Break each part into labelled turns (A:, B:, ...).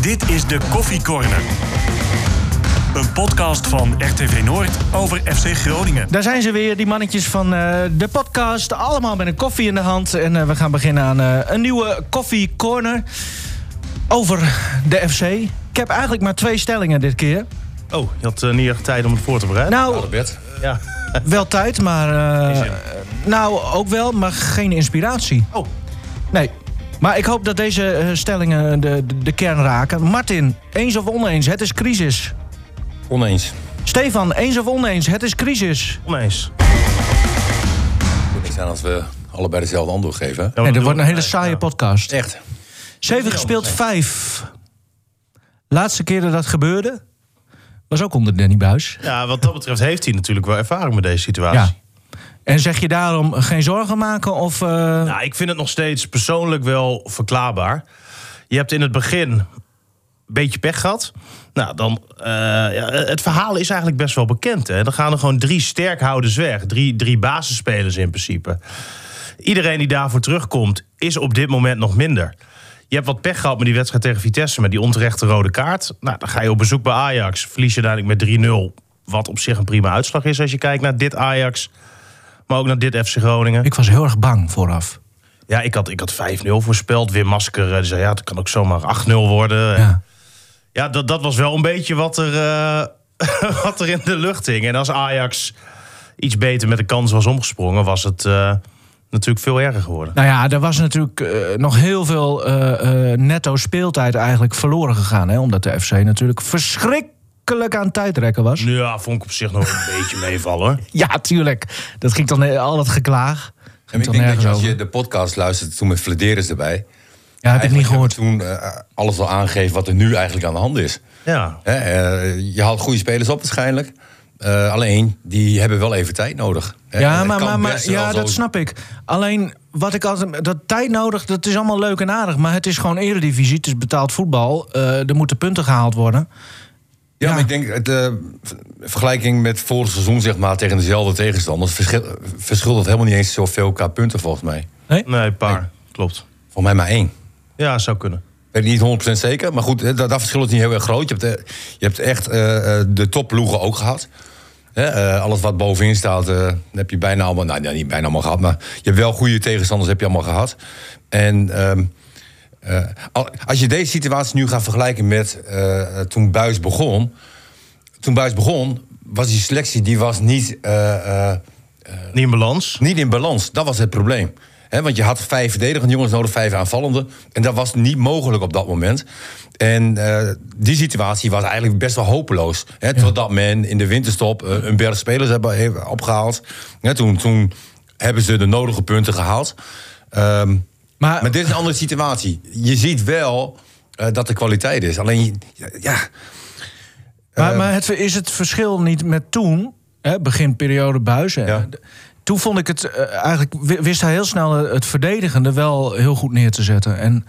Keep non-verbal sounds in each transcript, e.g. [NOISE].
A: Dit is de Koffie Corner. Een podcast van RTV Noord over FC Groningen.
B: Daar zijn ze weer, die mannetjes van eh, de podcast. Allemaal met een koffie in de hand. En eh, we gaan beginnen aan eh, een nieuwe Koffie Corner. Over de FC. Ik heb eigenlijk maar twee stellingen dit keer.
C: Oh, je had niet echt tijd om het voor te bereiden?
B: Nou,
C: ja. [LAUGHS]
B: wel tijd, maar... eh, nou, ook wel, maar geen inspiratie.
C: Oh,
B: Nee. Maar ik hoop dat deze eh, stellingen de, de, de kern raken. Martin, eens of oneens, het is crisis.
D: Oneens.
B: Stefan, eens of oneens, het is crisis.
C: oneens.
D: Het moet niet zijn als we allebei dezelfde antwoord geven.
C: Ja,
B: Nee,
C: dat
B: wordt een hele saaie
C: Ja.
B: podcast.
D: Echt.
B: Zeven gespeeld, vijf. Laatste keer dat dat gebeurde... was ook onder Danny Buis.
C: Ja, wat dat betreft heeft hij natuurlijk wel ervaring met deze situatie.
B: Ja. En zeg je daarom geen zorgen maken? Of, eh,
C: Nou, ik vind het nog steeds persoonlijk wel verklaarbaar. Je hebt in het begin een beetje pech gehad. Nou, dan, eh, ja, het verhaal is eigenlijk best wel bekend. Hè? Dan gaan er gewoon drie sterkhouders weg. Drie, drie basisspelers in principe. Iedereen die daarvoor terugkomt, is op dit moment nog minder. Je hebt wat pech gehad met die wedstrijd tegen Vitesse... met die onterechte rode kaart. Nou, dan ga je op bezoek bij Ajax. Verlies je uiteindelijk met 3-0. Wat op zich een prima uitslag is als je kijkt naar dit Ajax... maar ook naar dit FC Groningen.
B: ik was heel erg bang vooraf.
C: Ja, ik had, ik had 5-0 voorspeld. Wim Masker eh, die zei, ja, het kan ook zomaar 8-0 worden. Ja,
B: Ja.
C: dat, dat was wel een beetje wat er, eh, [LAUGHS] wat er in de lucht hing. En als Ajax iets beter met de kans was omgesprongen... was het eh, natuurlijk veel erger geworden.
B: Nou ja, er was natuurlijk nog heel veel netto speeltijd eigenlijk verloren gegaan. Hè? Omdat de FC natuurlijk verschrikkelijk aan tijdrekken was.
C: Ja, vond ik op zich nog een [LAUGHS] beetje meevallen. hoor.
B: Ja, tuurlijk. Dat ging dan al het geklaag.
D: En ik denk dat je, als je de podcast luistert toen met Flederis erbij...
B: Ja, heb ik niet gehoord.
D: Toen eh, alles al aangegeven wat er nu eigenlijk aan de hand is.
C: Ja,
D: Hè, eh, je haalt goede spelers op waarschijnlijk. Eh, alleen, die hebben wel even tijd nodig. Hè.
B: Ja, maar, ja,
D: zo-
B: dat snap ik. Alleen, wat ik altijd. Dat tijd nodig, dat is allemaal leuk en aardig. Maar het is gewoon eredivisie, het is betaald voetbal. Eh, er moeten punten gehaald worden.
D: Ja,
B: Ja.
D: maar ik denk, de vergelijking met vorig seizoen, zeg maar, tegen dezelfde tegenstanders, verschil, verschilt het helemaal niet eens zoveel qua punten volgens mij.
B: Nee?
C: nee, een paar. Klopt.
D: Volgens mij maar één.
C: Ja, zou kunnen.
D: Weet ik niet 100% zeker, maar goed, dat, dat verschil is niet heel erg groot. Je hebt, eh, je hebt echt eh, eh, de topploegen ook gehad. Hè, eh, alles wat bovenin staat, eh, heb je bijna allemaal, nou ja, niet bijna allemaal gehad, maar je hebt wel goede tegenstanders, heb je allemaal gehad. En ehm, eh, als je deze situatie nu gaat vergelijken met eh, toen Buis begon, toen Buis begon, was die selectie die was niet. eh, eh,
C: Niet in balans.
D: niet in balans. Dat was het probleem. Want je had vijf verdedigende jongens nodig, vijf aanvallende. En dat was niet mogelijk op dat moment. En eh, die situatie was eigenlijk best wel hopeloos. Hè, Totdat men in de winterstop eh, een berg spelers hebben opgehaald. Toen, toen hebben ze de nodige punten gehaald. Ehm,
B: Maar,
D: maar dit is een andere situatie. Je ziet wel eh, dat er kwaliteit is. Alleen, ja,
B: maar, maar het, is het verschil niet met toen, hè, beginperiode
D: Ja.
B: d- Toen vond ik het eh, eigenlijk, wi- wist hij heel snel het verdedigende wel heel goed neer te zetten. En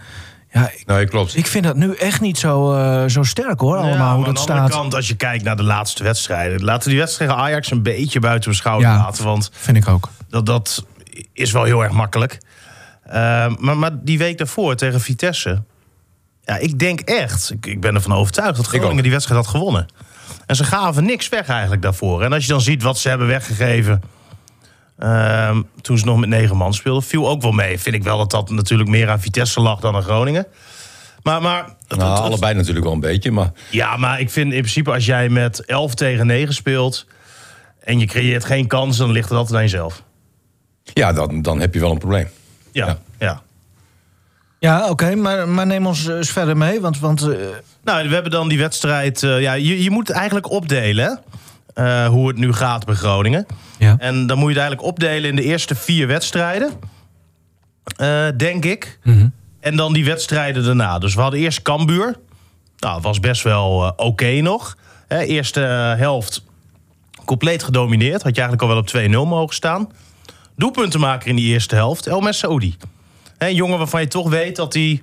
B: ja, ik,
D: nee, klopt.
B: ik vind dat nu echt niet zo, eh, zo sterk hoor, allemaal
C: Ja,
B: hoe dat
C: aan de andere
B: staat.
C: kant, als je kijkt naar de laatste wedstrijden... laten we die wedstrijd tegen Ajax een beetje buiten beschouwing
B: Ja.
C: laten. Want
B: Vind ik ook.
C: Dat, dat is wel heel erg makkelijk. Uh, maar, maar die week daarvoor tegen Vitesse. Ja, ik denk echt, ik, ik ben ervan overtuigd dat Groningen die wedstrijd had gewonnen. En ze gaven niks weg eigenlijk daarvoor. En als je dan ziet wat ze hebben weggegeven. ehm, toen ze nog met negen man speelden, viel ook wel mee. Vind ik wel dat dat natuurlijk meer aan Vitesse lag dan aan Groningen. Maar, maar het-
D: Nou,
C: het- het-
D: allebei natuurlijk wel een beetje. Maar
C: ja, maar ik vind in principe als jij met 11 tegen 9 speelt. en je creëert geen kans, dan ligt het altijd aan jezelf.
D: ja, dan, dan heb je wel een probleem.
C: Ja,
D: Ja.
C: ja.
B: Oké, maar, maar neem ons eens verder mee. Want, want eh,
C: Nou, we hebben dan die wedstrijd. eh, ja, je, je moet het eigenlijk opdelen. eh, hoe het nu gaat bij Groningen.
B: ja.
C: En dan moet je het eigenlijk opdelen in de eerste vier wedstrijden. eh, denk ik.
B: Mhm.
C: En dan die wedstrijden daarna. Dus we hadden eerst Cambuur. Nou, was best wel oké nog. Hè, eerste helft compleet gedomineerd. Had je eigenlijk al wel op 2-0 mogen staan. Doelpuntenmaker in die eerste helft, El Saoudi. Hè, Een jongen waarvan je toch weet dat hij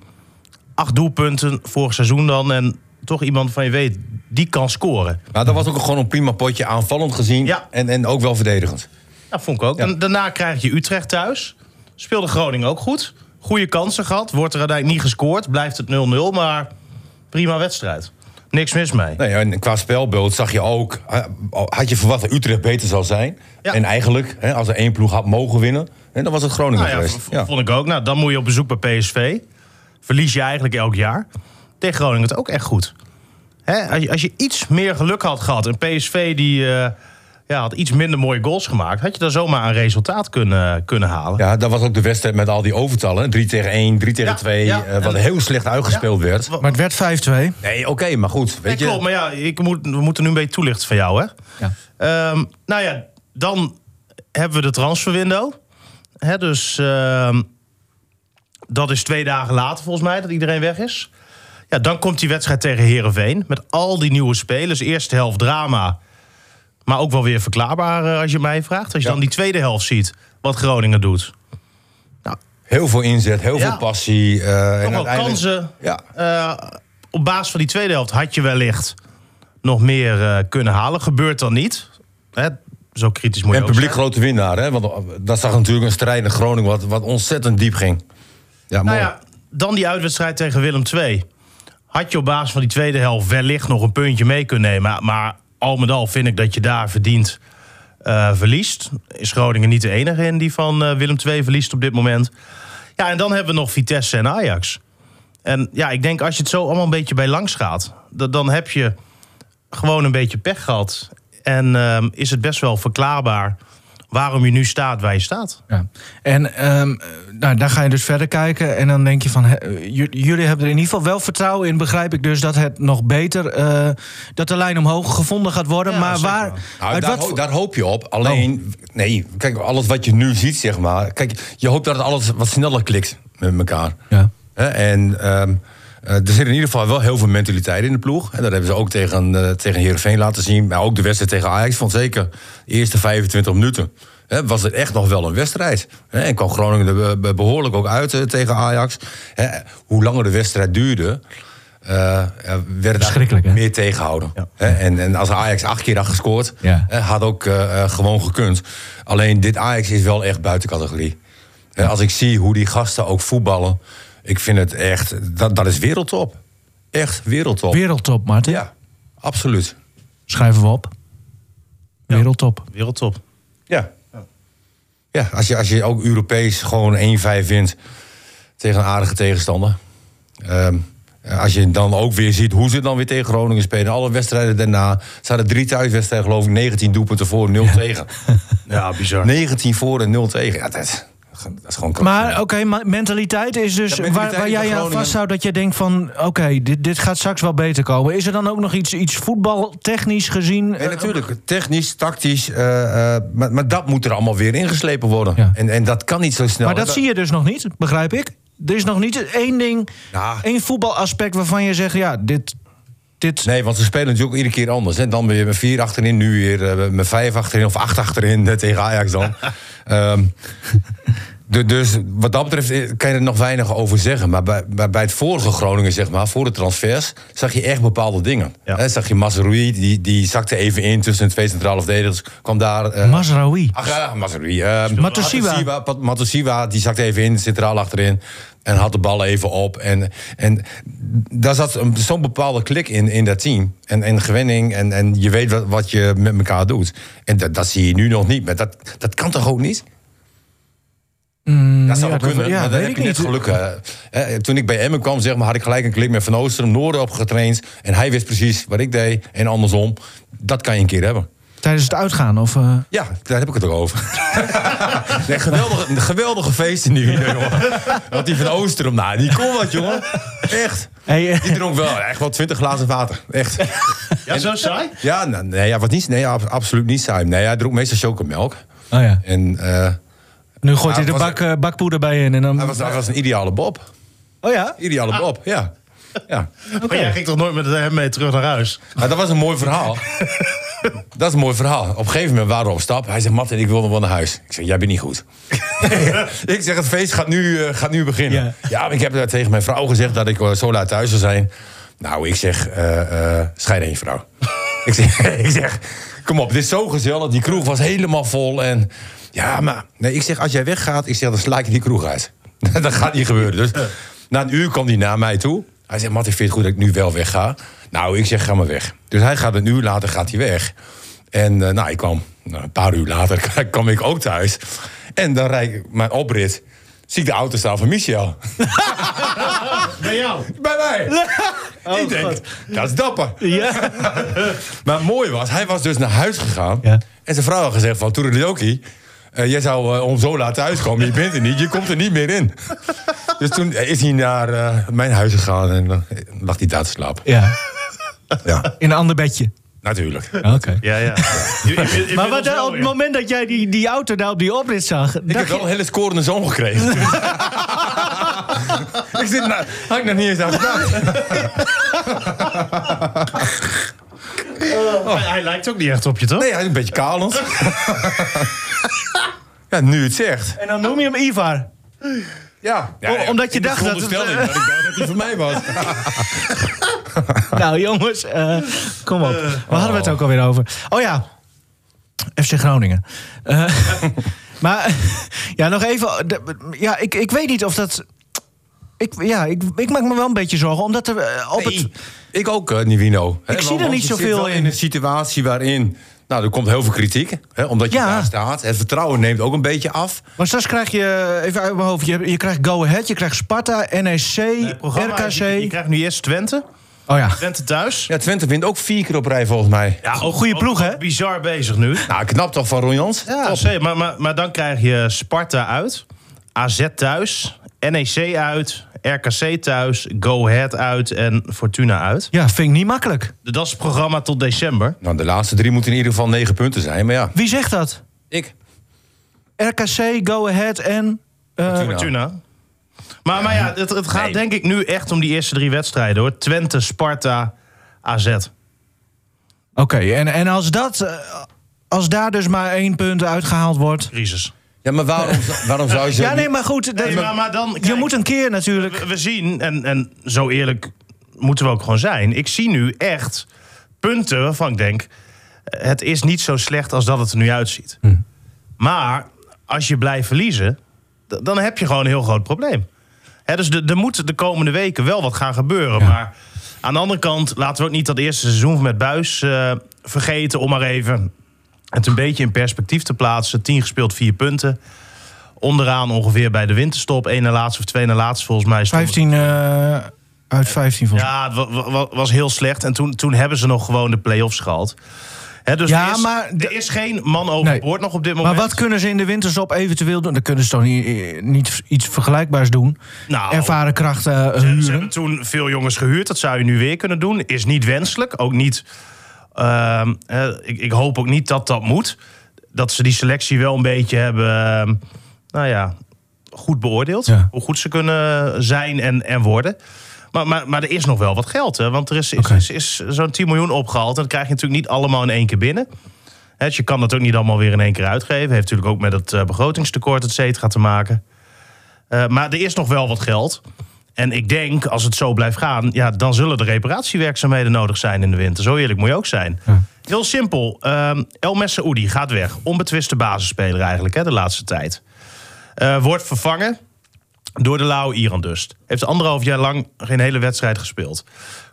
C: acht doelpunten vorig seizoen dan... en toch iemand van je weet, die kan scoren.
D: Maar dat was ook gewoon een prima potje aanvallend gezien.
C: Ja.
D: En, en ook wel verdedigend.
C: Dat vond ik ook.
D: Ja.
C: En daarna krijg je Utrecht thuis. Speelde Groningen ook goed. Goede kansen gehad. Wordt er uiteindelijk niet gescoord. Blijft het 0-0. Maar prima wedstrijd. Niks mis mee.
D: Nee, en qua spelbeeld zag je ook... Had je verwacht dat Utrecht beter zou zijn?
C: Ja.
D: En eigenlijk, hè, als er één ploeg had mogen winnen... hè, dan was het Groningen
C: Nou ja,
D: geweest. Ja.
C: vond ik ook. Nou, dan moet je op bezoek bij PSV. Verlies je eigenlijk elk jaar. Tegen Groningen het ook echt goed. Hè, als, je, als je iets meer geluk had gehad... en PSV die, eh, ja, had iets minder mooie goals gemaakt... had je daar zomaar een resultaat kunnen, kunnen halen.
D: Ja, dat was ook de wedstrijd met al die overtallen. 3 tegen 1, 3 tegen
C: Ja,
D: 2.
C: ja.
D: eh, wat
C: En-
D: heel slecht uitgespeeld werd.
B: Maar het werd 5-2.
D: Nee, oké, maar goed.
C: Nee,
D: Weet je,
C: klopt, maar ja, ik moet, we moeten nu een beetje toelichten van jou, hè?
B: Ja.
C: Ehm, nou ja, dan hebben we de transferwindow. Hè, dus ehm, dat is twee dagen later volgens mij dat iedereen weg is. Ja, dan komt die wedstrijd tegen Herenveen met al die nieuwe spelers. Eerste helft drama, maar ook wel weer verklaarbaar eh, als je mij vraagt. Als je
D: Ja.
C: dan die tweede helft ziet, wat Groningen doet.
D: Heel veel inzet, heel
C: Ja.
D: veel passie. eh, en
C: wel
D: uiteindelijk-
C: kansen.
D: Ja,
C: Eh, op basis van die tweede helft had je wellicht nog meer kunnen halen. Gebeurt dan niet. Hè, zo kritisch moet je
D: en publiek
C: zijn.
D: grote winnaar. Hè? Want dat zag natuurlijk een strijd in Groningen wat, wat ontzettend diep ging. Ja, mooi.
C: Nou ja, dan die uitwedstrijd tegen Willem II. Had je op basis van die tweede helft wellicht nog een puntje mee kunnen nemen. Maar al met al vind ik dat je daar verdient eh, verliest. Is Groningen niet de enige in die van eh, Willem II verliest op dit moment. Ja, en dan hebben we nog Vitesse en Ajax. En ja, ik denk als je het zo allemaal een beetje bij langs gaat... da- dan heb je gewoon een beetje pech gehad. En ehm, is het best wel verklaarbaar waarom je nu staat waar je staat.
B: Ja. En ehm, nou, daar ga je dus verder kijken. En dan denk je van, jullie hebben er in ieder geval wel vertrouwen in, begrijp ik dus, dat het nog beter, eh, dat de lijn omhoog gevonden gaat worden.
C: Ja,
B: maar
C: zeker
B: waar.
D: Nou,
B: uit
D: daar,
B: wat
D: ho- daar hoop je op. Alleen, nee, kijk, alles wat je nu ziet, zeg maar. Kijk, je hoopt dat het alles wat sneller klikt met elkaar.
B: Ja.
D: Hè, en ehm, eh, er zit in ieder geval wel heel veel mentaliteit in de ploeg. En dat hebben ze ook tegen, eh tegen Heerenveen laten zien. Maar ook de wedstrijd tegen Ajax. Vond zeker de eerste 25 minuten. Was het echt nog wel een wedstrijd. En kwam Groningen er be- be- behoorlijk ook uit eh, tegen Ajax. Hoe langer de wedstrijd duurde... eh, werd
B: hè?
D: meer tegenhouden. En, en als Ajax acht keer had gescoord,
B: Ja.
D: had ook eh, eh, gewoon gekund. Alleen dit Ajax is wel echt buiten categorie. Als ik zie hoe die gasten ook voetballen, ik vind het echt, dat, dat is wereldtop. Echt wereldtop.
B: Wereldtop, Martin.
D: Ja, absoluut.
B: Schrijven we op. Wereldtop.
C: Wereldtop.
D: Ja. Ja, als je, als je ook Europees gewoon 1-5 wint tegen een aardige tegenstander. Ehm, als je dan ook weer ziet hoe ze dan weer tegen Groningen spelen. Alle wedstrijden daarna. Ze hadden drie thuiswedstrijden geloof ik. 19 doelpunten voor, 0 tegen. [LAUGHS]
C: Ja, bizar.
D: 19 voor en 0 tegen. Ja, dat, is- dat is gewoon
B: Maar oké, maar mentaliteit is dus
D: Ja, mentaliteit
B: waar, waar jij aan vasthoudt dat je denkt van oké, dit, dit gaat straks wel beter komen. Is er dan ook nog iets, iets voetbaltechnisch gezien?
D: Nee, natuurlijk. Technisch, tactisch. eh, eh, maar, maar dat moet er allemaal weer ingeslepen worden.
B: Ja.
D: En, en dat kan niet zo snel.
B: maar dat zie je dus nog niet, begrijp ik. Er is nog niet één ding,
D: Ja.
B: één voetbalaspect waarvan je zegt, ja, dit, dit
D: Nee, want ze spelen natuurlijk ook iedere keer anders. Hè. Dan weer met vier achterin, nu weer eh, met vijf achterin of acht achterin tegen Ajax dan. [LAUGHS] Ehm, dus wat dat betreft eh, kan je er nog weinig over zeggen. Maar bij, bij, bij het vorige Groningen, zeg maar, voor de transfers, zag je echt bepaalde dingen.
C: Ja.
D: Zag je Mazraoui, die, die zakte even in tussen twee centrale verdedigers. Kwam daar.
B: Mazraoui.
D: Ach ja, Mazraoui. eh,
B: Matosiwa.
D: Die zakte even in, centraal achterin. En had de bal even op. En, en daar zat zo'n bepaalde klik in, in dat team. En, en gewenning. En, en je weet wat, wat je met elkaar doet. En dat, dat zie je nu nog niet. Maar dat, dat kan toch ook niet? Dat zou
B: Mm, ja,
D: wel
B: dat-
D: kunnen.
B: ja,
D: maar dan
B: weet
D: heb
B: ik
D: net
B: niet.
D: geluk. toen ik bij Emmen kwam, zeg maar, had ik gelijk een klik met Van Oosteren. Noorden op getraind. En hij wist precies wat ik deed. En andersom. Dat kan je een keer hebben.
B: Tijdens het uitgaan of... eh,
D: Ja, daar heb ik het ook over. [LAUGHS] nee, geweldige, een geweldige feesten nu, jongen. Want die van Oosterom, nou, die kon wat, jongen. Echt.
B: hey, eh,
D: Die dronk wel echt wel 20 glazen water. Echt.
C: Ja, zo saai?
D: Ja, nou, nee, ja, wat niet, nee, ab- absoluut niet saai. Nee, hij dronk meestal chocomelk.
B: oh ja.
D: En eh,
B: Nu gooit hij de bak, eh, bakpoeder bij in en dan...
D: hij, was, hij was een ideale Bob.
B: Oh ja?
D: Ideale Bob, ja. ja.
C: Maar jij ging toch nooit met hem mee terug naar huis?
D: Maar dat was een mooi verhaal. [LAUGHS] Dat is een mooi verhaal. Op een gegeven moment waren we op stap. Hij zegt, Martin, ik wil nog wel naar huis. Ik zeg, jij bent niet goed. [LAUGHS] [LAUGHS] ik zeg, het feest gaat nu, eh, gaat nu beginnen.
B: Ja.
D: Ja. maar ik heb tegen mijn vrouw gezegd dat ik eh, zo laat thuis zou zijn. Nou, ik zeg, eh eh aan je vrouw. ik, zeg, ik zeg, kom op, dit is zo gezellig. Die kroeg was helemaal vol. En ja, maar nee, ik zeg, als jij weggaat, ik zeg, dan sla ik die kroeg uit. [LAUGHS] dat gaat niet gebeuren. Dus na een uur kwam hij naar mij toe. Hij zegt, Matt, ik vind het goed dat ik nu wel wegga. Nou, ik zeg, ga maar weg. Dus hij gaat een uur later gaat hij weg. En eh, nou, ik kwam nou, een paar uur later [LAUGHS] kwam ik ook thuis. En dan rijd ik mijn oprit. Zie ik de auto staan van Michel. [LAUGHS]
C: Bij jou?
D: Bij mij. ik denk, dat is dapper.
B: Ja.
D: Maar het mooie was, hij was dus naar huis gegaan.
B: Ja.
D: En zijn vrouw had gezegd van, Toerelidoki... eh jij zou eh, om zo laat thuiskomen. Je bent er niet, je komt er niet meer in. [LAUGHS] dus toen is hij naar eh, mijn huis gegaan en dan lag hij daar te slapen.
B: ja. [LAUGHS]
D: Ja,
B: In een ander bedje.
D: natuurlijk.
B: Oké.
C: Ja, ja. [LAUGHS]
B: Maar wat, op het moment dat jij die, die auto daar op die oprit zag...
D: Ik heb wel
B: je,
D: een hele scorende zoon gekregen. ik zit nou, had ik nog niet eens aan gedacht.
C: Hij, hij lijkt ook niet echt op je, toch?
D: Nee, hij is een beetje kalend. [LAUGHS] ja, nu het zegt.
B: en dan noem je hem Ivar.
D: Ja.
B: O- omdat je dacht dat het, eh,
D: dat ik dacht dat hij voor mij was. [LAUGHS]
B: Nou jongens, eh, kom op. Waar hadden we het ook alweer over? Oh ja, FC Groningen. Eh, [LAUGHS] maar ja, nog even. Ja, ik, ik weet niet of dat... Ik, ja, ik, ik maak me wel een beetje zorgen, omdat er op het...
D: Ik ook, eh, Nivino. Hè,
B: zie er niet zoveel
D: wel
B: in.
D: in een situatie waarin... Nou, er komt heel veel kritiek, hè, omdat je
B: Ja.
D: daar staat. Het vertrouwen neemt ook een beetje af.
B: Maar straks krijg je, even uit mijn hoofd, je, je krijgt Go Ahead, je krijgt Sparta, NEC, RKC.
C: Je, je krijgt nu eerst Twente.
B: Oh ja.
C: Twente thuis.
D: Ja, Twente wint ook vier keer op rij volgens mij.
C: Ja, ook
B: Goeie
C: ook-
B: ploeg, hè?
C: Bizar bezig nu.
D: Nou, knap toch van Ron Jans?
C: Ja, zeker. Maar, maar, maar dan krijg je Sparta uit, AZ thuis, NEC uit, RKC thuis, Go Ahead uit en Fortuna uit.
B: Ja, vind ik niet makkelijk.
C: Dat is het programma tot december.
D: Nou, de laatste drie moeten in ieder geval negen punten zijn. Maar ja,
B: Wie zegt dat?
D: ik.
B: RKC, Go Ahead en... eh,
D: Fortuna.
C: Fortuna. Maar, maar ja, het, het gaat
D: Nee.
C: denk ik nu echt om die eerste drie wedstrijden hoor. Twente, Sparta, AZ.
B: Oké, en, en als dat... eh, Als daar dus maar één punt uitgehaald wordt...
C: Crisis.
D: Ja, maar waarom, waarom zou je [LAUGHS] zo...
B: Ja, nee, maar goed. de-
C: Nee, maar, maar dan,
B: je moet een keer natuurlijk...
C: we, we zien, en, en zo eerlijk moeten we ook gewoon zijn. Ik zie nu echt punten waarvan ik denk... het is niet zo slecht als dat het er nu uitziet. Maar als je blijft verliezen, dan heb je gewoon een heel groot probleem. Hè, dus de- er moet de komende weken wel wat gaan gebeuren. Maar aan de andere kant laten we ook niet dat eerste seizoen met Buis eh, vergeten... om maar even het een beetje in perspectief te plaatsen. 10 gespeeld, 4 punten. Onderaan ongeveer bij de winterstop. één na laatste of twee na laatste volgens mij. stonden-
B: 15 eh, uit 15 volgens mij.
C: Ja, het wa- wa- was heel slecht. En toen, toen hebben ze nog gewoon de play-offs gehaald. Dus
B: Ja,
C: er, is,
B: maar
C: er is geen man overboord nog op dit moment.
B: Maar wat kunnen ze in de winterstop eventueel doen? Dan kunnen ze toch niet, eh, niet iets vergelijkbaars doen?
C: Nou,
B: Ervaren krachten eh,
C: Ze, ze
B: huren?
C: hebben toen veel jongens gehuurd. Dat zou je nu weer kunnen doen. Is niet wenselijk. Ook niet. Ehm, eh, ik, ik hoop ook niet dat dat moet. Dat ze die selectie wel een beetje hebben. ehm, nou ja, goed beoordeeld.
B: Ja.
C: Hoe goed ze kunnen zijn en, en worden. Maar, maar, maar er is nog wel wat geld. Hè? Want er is, is, is, is zo'n 10 miljoen opgehaald. En dat krijg je natuurlijk niet allemaal in één keer binnen. Hè, dus je kan dat ook niet allemaal weer in één keer uitgeven. Heeft natuurlijk ook met het eh, begrotingstekort, et cetera, te maken. Eh, maar er is nog wel wat geld. En ik denk, als het zo blijft gaan, ja, dan zullen er reparatiewerkzaamheden nodig zijn in de winter. Zo eerlijk moet je ook zijn. Heel simpel. ehm El Messaoudi gaat weg. Onbetwiste basisspeler eigenlijk, hè, de laatste tijd. Eh, wordt vervangen door de lauwe Iran Dust. Heeft anderhalf jaar lang geen hele wedstrijd gespeeld.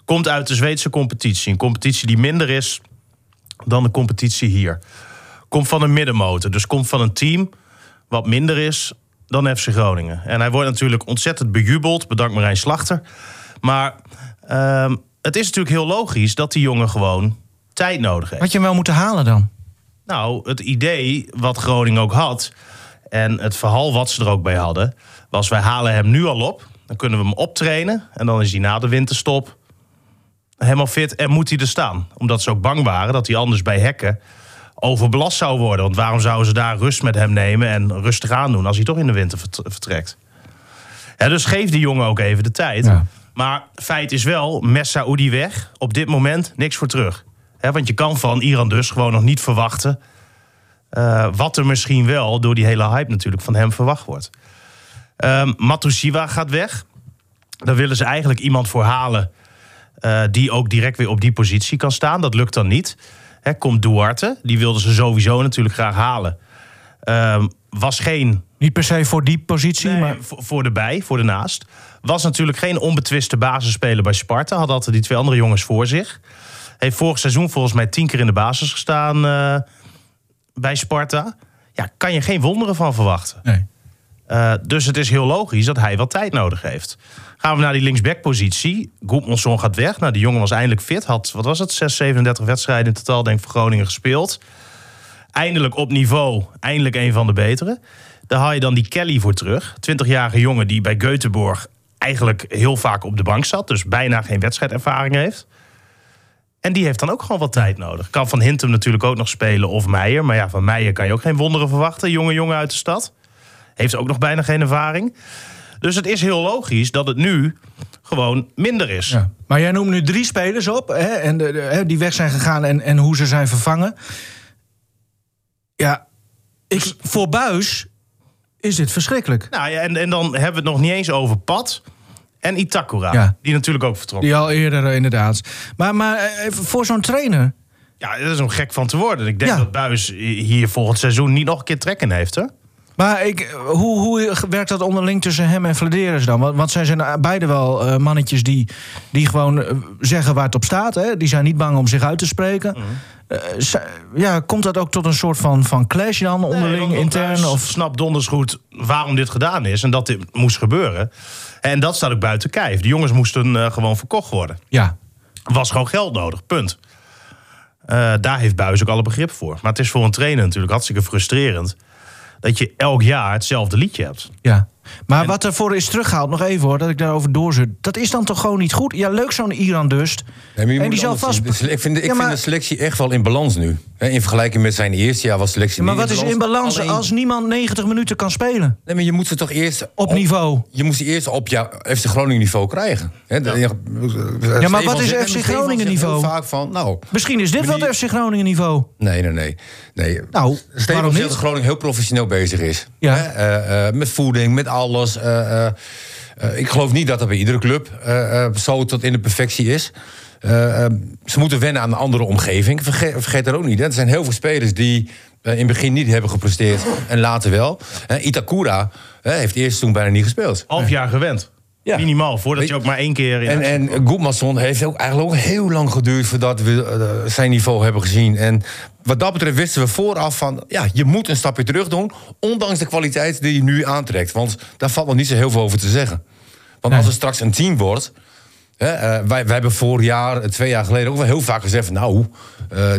C: Komt uit de Zweedse competitie. Een competitie die minder is dan de competitie hier. Komt van een middenmotor. Dus komt van een team wat minder is dan FC Groningen. En hij wordt natuurlijk ontzettend bejubeld. Bedankt Marijn Slachter. Maar ehm, het is natuurlijk heel logisch dat die jongen gewoon tijd nodig heeft.
B: Had je hem wel moeten halen dan?
C: Nou, het idee wat Groningen ook had... en het verhaal wat ze er ook bij hadden... was wij halen hem nu al op. Dan kunnen we hem optrainen. En dan is hij na de winterstop helemaal fit en moet hij er staan. Omdat ze ook bang waren dat hij anders bij Hekken overbelast zou worden. Want waarom zouden ze daar rust met hem nemen en rustig aandoen... als hij toch in de winter vert- vertrekt? Hè, dus geef die jongen ook even de tijd.
B: Ja.
C: Maar feit is wel, Messaoudi weg. Op dit moment niks voor terug. Hè, want je kan van Iran dus gewoon nog niet verwachten... eh, wat er misschien wel door die hele hype natuurlijk van hem verwacht wordt. Ehm Matusiwa gaat weg. Daar willen ze eigenlijk iemand voor halen... eh, die ook direct weer op die positie kan staan. Dat lukt dan niet. Hè, komt Duarte, die wilden ze sowieso natuurlijk graag halen. Ehm, was geen
B: Niet per se voor die positie,
C: Nee,
B: maar...
C: voor voor de bij, voor de naast. Was natuurlijk geen onbetwiste basisspeler bij Sparta. Had altijd die twee andere jongens voor zich. Heeft vorig seizoen volgens mij tien keer in de basis gestaan eh, bij Sparta. Ja, kan je geen wonderen van verwachten.
B: Nee.
C: Eh, dus het is heel logisch dat hij wat tijd nodig heeft. Gaan we naar die linksback-positie. Goedmanson gaat weg. Nou, die jongen was eindelijk fit. Had, wat was het, 6, 37 wedstrijden in totaal, denk ik, voor Groningen gespeeld. Eindelijk op niveau. Eindelijk een van de betere. Daar haal je dan die Kelly voor terug. 20-jarige jongen die bij Göteborg eigenlijk heel vaak op de bank zat. Dus bijna geen wedstrijdervaring heeft. En die heeft dan ook gewoon wat tijd nodig. Kan Van Hintem natuurlijk ook nog spelen of Meijer. Maar ja, van Meijer kan je ook geen wonderen verwachten. Jonge jongen uit de stad. Heeft ook nog bijna geen ervaring. Dus het is heel logisch dat het nu gewoon minder is.
B: Ja. Maar jij noemt nu drie spelers op hè, en de, de- hè, die weg zijn gegaan en, en hoe ze zijn vervangen. Ja, ik, voor Buis is dit verschrikkelijk.
C: Nou ja, en, en dan hebben we het nog niet eens over Pat en Itakura.
B: Ja.
C: Die natuurlijk ook vertrokken.
B: Die al eerder eh, inderdaad. Maar, maar eh, even voor zo'n trainer.
C: Ja, dat is om gek van te worden. Ik denk
B: Ja.
C: dat Buis hier volgend seizoen niet nog een keer trekken heeft. Hè?
B: Maar ik, hoe, hoe werkt dat onderling tussen hem en Vladeris dan? Want, want zij zijn beide wel eh, mannetjes die, die gewoon eh, zeggen waar het op staat. Hè? Die zijn niet bang om zich uit te spreken.
C: Mhm.
B: Eh, ja, komt dat ook tot een soort van, van clash dan onderling,
C: Nee,
B: intern? Of...
C: snapt donders goed waarom dit gedaan is en dat dit moest gebeuren. En dat staat ook buiten kijf. De jongens moesten gewoon verkocht worden.
B: Ja,
C: was gewoon geld nodig, punt. Daar heeft Buis ook alle begrip voor. Maar het is voor een trainer natuurlijk hartstikke frustrerend... dat je elk jaar hetzelfde liedje hebt.
B: ja. Maar wat ervoor is teruggehaald, nog even hoor, dat ik daarover doorzit. Dat is dan toch gewoon niet goed? Ja, leuk zo'n Iran Dust.
D: Nee, maar
B: en die zal vast...
D: zien. Ik, vind, ik
B: Ja, maar-
D: vind de selectie echt wel in balans nu. In vergelijking met zijn eerste jaar was selectie
B: Maar
D: niet
B: wat is in balans
D: Alleen-
B: als niemand 90 minuten kan spelen?
D: Nee, maar je moet ze toch eerst...
B: Op niveau.
D: Je moet ze eerst op jouw FC Groningen niveau krijgen.
B: Ja, maar wat is FC Groningen niveau?
D: vaak van, nou...
B: Misschien is dit wel het FC Groningen niveau.
D: Nee, nee, nee. nee.
B: Nou, waarom niet?
D: dat Groningen heel professioneel bezig is.
B: Ja.
D: Eh, eh, met voeding, met alles. eh, eh, eh, ik geloof niet dat dat bij iedere club zo tot in de perfectie is. Ze moeten wennen aan een andere omgeving. Vergeet, vergeet dat ook niet. Er zijn heel veel spelers die in het begin niet hebben gepresteerd en later wel. Itakura heeft eerst toen bijna niet gespeeld.
C: Half jaar gewend.
D: Ja.
C: Minimaal, voordat je ook maar één keer... In
D: En, en Goedmanson heeft ook eigenlijk ook heel lang geduurd voordat we eh, zijn niveau hebben gezien. En wat dat betreft wisten we vooraf van, ja, je moet een stapje terug doen, ondanks de kwaliteit die je nu aantrekt. Want daar valt nog niet zo heel veel over te zeggen. Want als er straks een team wordt. Hè, eh, wij, wij hebben vorig jaar, eh, twee jaar geleden, ook wel heel vaak gezegd: van, Nou,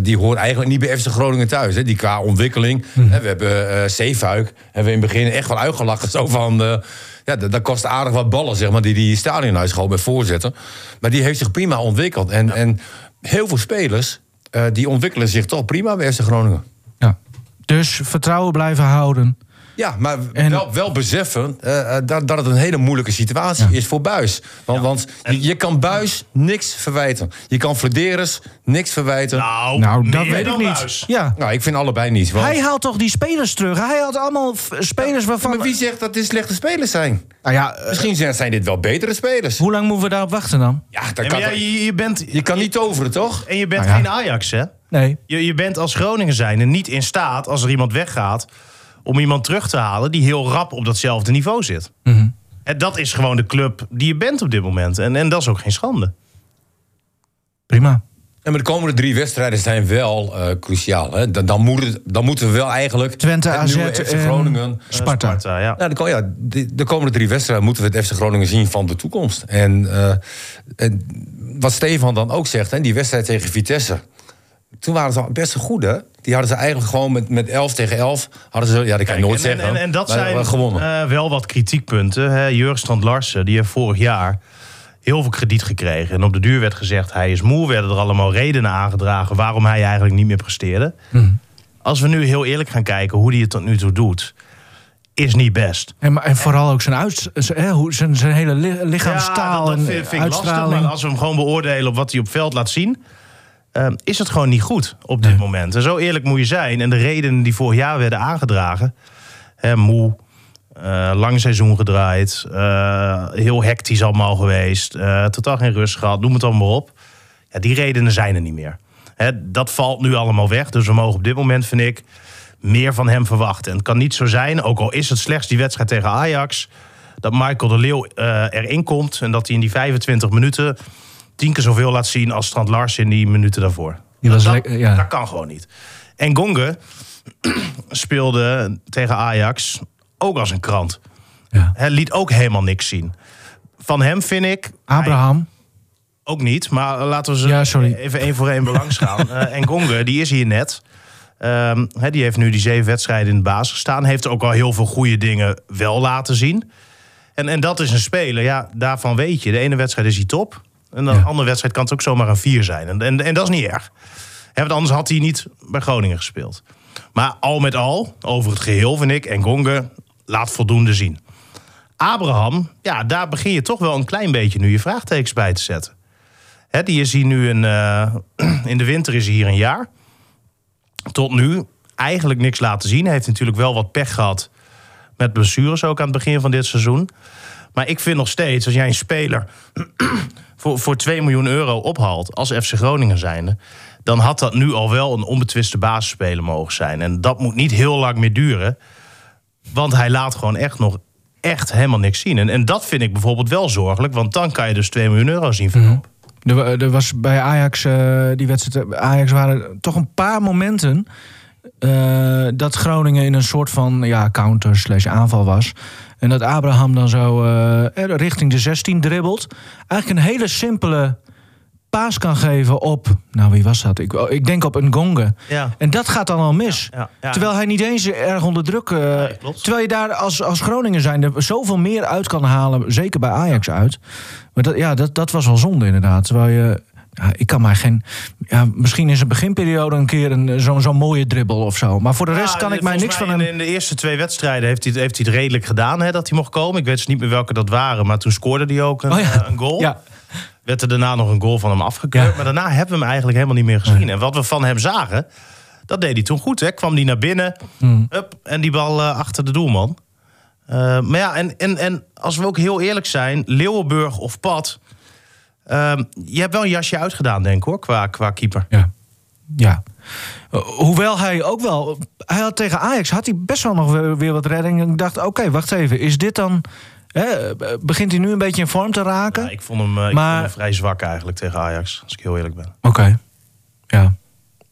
D: die hoort eigenlijk niet bij FC Groningen thuis. Hè, die qua ontwikkeling. Hè, we hebben eh Zeefuik. Hebben we in het begin echt wel uitgelachen. Zo van. Ja, dat, dat kost aardig wat ballen, zeg maar, die die stadion uitschoot bij voorzetten. Maar die heeft zich prima ontwikkeld. En, en heel veel spelers, eh, die ontwikkelen zich toch prima bij FC Groningen.
B: Ja. Dus vertrouwen blijven houden.
D: Ja, maar
B: En-
D: wel, wel beseffen eh, eh, dat, dat het een hele moeilijke situatie is voor Buis. Want, want je, je kan Buis niks verwijten. Je kan Flederis niks verwijten. Nou,
C: Nou,
B: Nou, dat weet ik niet.
C: Buis.
B: Ja.
D: ik vind allebei niet. Want,
B: Hij haalt toch die spelers terug? Hij haalt allemaal spelers waarvan...
D: maar wie zegt dat dit slechte spelers zijn?
B: Nou ja, eh,
D: Misschien zijn, zijn dit wel betere spelers.
B: hoe lang moeten we daarop wachten dan?
D: Ja, dat kan toch-
C: je, je bent,
D: je kan niet toveren, toch?
C: En je bent
B: Nou ja.
C: geen Ajax, hè?
B: Nee.
C: Je, je bent als Groningen zijnde niet in staat, als er iemand weggaat... om iemand terug te halen die heel rap op datzelfde niveau zit.
B: Mhm.
C: En dat is gewoon de club die je bent op dit moment. En, en dat is ook geen schande.
B: Prima.
D: En maar de komende drie wedstrijden zijn wel eh, cruciaal. Hè? Dan, dan, moet het- dan moeten we wel eigenlijk...
B: Twente, AZ
D: nieuwe FC
B: en
D: Groningen...
B: Sparta.
C: Sparta, ja.
D: Nou, de, ko- ja, de, de komende drie wedstrijden moeten we het FC Groningen zien van de toekomst. En, eh, en wat Stefan dan ook zegt, hè, die wedstrijd tegen Vitesse. Toen waren ze al best wel goed, hè? Die hadden ze eigenlijk gewoon met, met 11 tegen 11. Hadden ze, ja, dat kan je nooit
C: en, en-
D: zeggen.
C: En, en dat zijn
D: gewonnen.
C: eh, wel wat kritiekpunten. Hè. Jurgstrand Larsen, die heeft vorig jaar heel veel krediet gekregen. En op de duur werd gezegd, hij is moe. Werden er allemaal redenen aangedragen waarom hij eigenlijk niet meer presteerde.
B: Mhm.
C: Als we nu heel eerlijk gaan kijken hoe hij het tot nu toe doet... is niet best.
B: En, maar- en vooral ook zijn, uit, z- hè, hoe- zijn, zijn hele li- lichaamstaal
C: dat, dat
B: en
C: vind, vind ik lastig. Maar als we hem gewoon beoordelen op wat hij op veld laat zien... eh, is het gewoon niet goed op dit moment. En zo eerlijk moet je zijn. En de redenen die vorig jaar werden aangedragen... Hè, moe, eh, lang seizoen gedraaid... eh, heel hectisch allemaal geweest... eh, totaal geen rust gehad, noem het allemaal op. Ja, die redenen zijn er niet meer. Hè, dat valt nu allemaal weg. Dus we mogen op dit moment, vind ik... meer van hem verwachten. En het kan niet zo zijn, ook al is het slechts die wedstrijd tegen Ajax, dat Michael de Leeuw erin komt en dat hij in die 25 minuten tien keer zoveel laat zien als Strand Lars in die minuten daarvoor.
B: Die was
C: dat,
B: lekker- ja.
C: dat kan gewoon niet. En Gonge [CLEARS THROAT] speelde tegen Ajax ook als een krant.
B: Ja.
C: Hij liet ook helemaal niks zien. Van hem vind ik...
B: Abraham.
C: Ook niet, maar laten we ze
B: Ja, sorry.
C: even één voor één belangs gaan. [LAUGHS] Eh, en Gonge, die is hier net. Hè, die heeft nu die zeven wedstrijden in de basis gestaan. Heeft ook al heel veel goede dingen wel laten zien. En, en dat is een speler, ja, daarvan weet je. De ene wedstrijd is hij top. En
B: Ja.
C: andere wedstrijd kan het ook zomaar een vier zijn. En, en, en dat is niet erg. Hè, want anders had hij niet bij Groningen gespeeld. Maar al met al, over het geheel vind ik... en Gonge laat voldoende zien. Abraham, ja, daar begin je toch wel een klein beetje nu je vraagtekens bij te zetten. Hè, die is hier nu een. eh, [CLEARS THROAT] in de winter is hij hier een jaar. Tot nu eigenlijk niks laten zien. Hij heeft natuurlijk wel wat pech gehad met blessures ook aan het begin van dit seizoen. Maar ik vind nog steeds, als jij een speler [CLEARS THROAT] voor, voor 2 miljoen euro ophaalt als FC Groningen zijnde, dan had dat nu al wel een onbetwiste basisspeler mogen zijn. En dat moet niet heel lang meer duren. Want hij laat gewoon echt nog echt helemaal niks zien. En, en dat vind ik bijvoorbeeld wel zorgelijk. Want dan kan je dus 2 miljoen euro zien.
B: Er, wa- er was bij Ajax, eh, die wedstrijd, bij Ajax waren toch een paar momenten eh, dat Groningen in een soort van ja, counter slash aanval was. En dat Abraham dan zo eh, richting de 16 dribbelt. Eigenlijk een hele simpele paas kan geven op, nou wie was dat? Ik, ik denk op een gonge.
C: Ja.
B: En dat gaat dan al mis.
C: Ja, ja.
B: Terwijl hij niet eens erg onder druk...
C: klopt.
B: terwijl je daar als, als Groningen zijn er zoveel meer uit kan halen. Zeker bij Ajax uit. Maar dat, ja, dat, dat was wel zonde inderdaad. Terwijl je... Ja, ik kan mij geen... Ja, misschien in zijn beginperiode een keer een, zo'n zo'n mooie dribbel of zo. Maar voor de rest
C: Ja,
B: kan ik mij niks van
C: mij
B: hem...
C: In, in de eerste twee wedstrijden heeft hij, heeft hij het redelijk gedaan hè, dat hij mocht komen. Ik weet dus niet meer welke dat waren, maar toen scoorde hij ook een,
B: Oh ja.
C: eh, een goal.
B: Ja,
C: Werd er daarna nog een goal van hem afgekeurd. Maar daarna hebben we hem eigenlijk helemaal niet meer gezien. En wat we van hem zagen, dat deed hij toen goed. Hè. Kwam hij naar binnen
B: Hmm.
C: hup, en die bal eh, achter de doelman. Eh, maar ja, en, en, en als we ook heel eerlijk zijn, Leeuwenburg of Pat... ehm, je hebt wel een jasje uitgedaan, denk ik hoor, qua, qua keeper.
B: ja. ja. Eh, hoewel hij ook wel... Hij had tegen Ajax had hij best wel nog weer, weer wat redding. En ik dacht, oké, wacht even. Is dit dan... Hè, begint hij nu een beetje in vorm te raken?
C: Ja, ik vond hem, eh, ik
B: Maar-
C: vond hem vrij zwak eigenlijk tegen Ajax, als ik heel eerlijk ben.
B: Oké. Ja.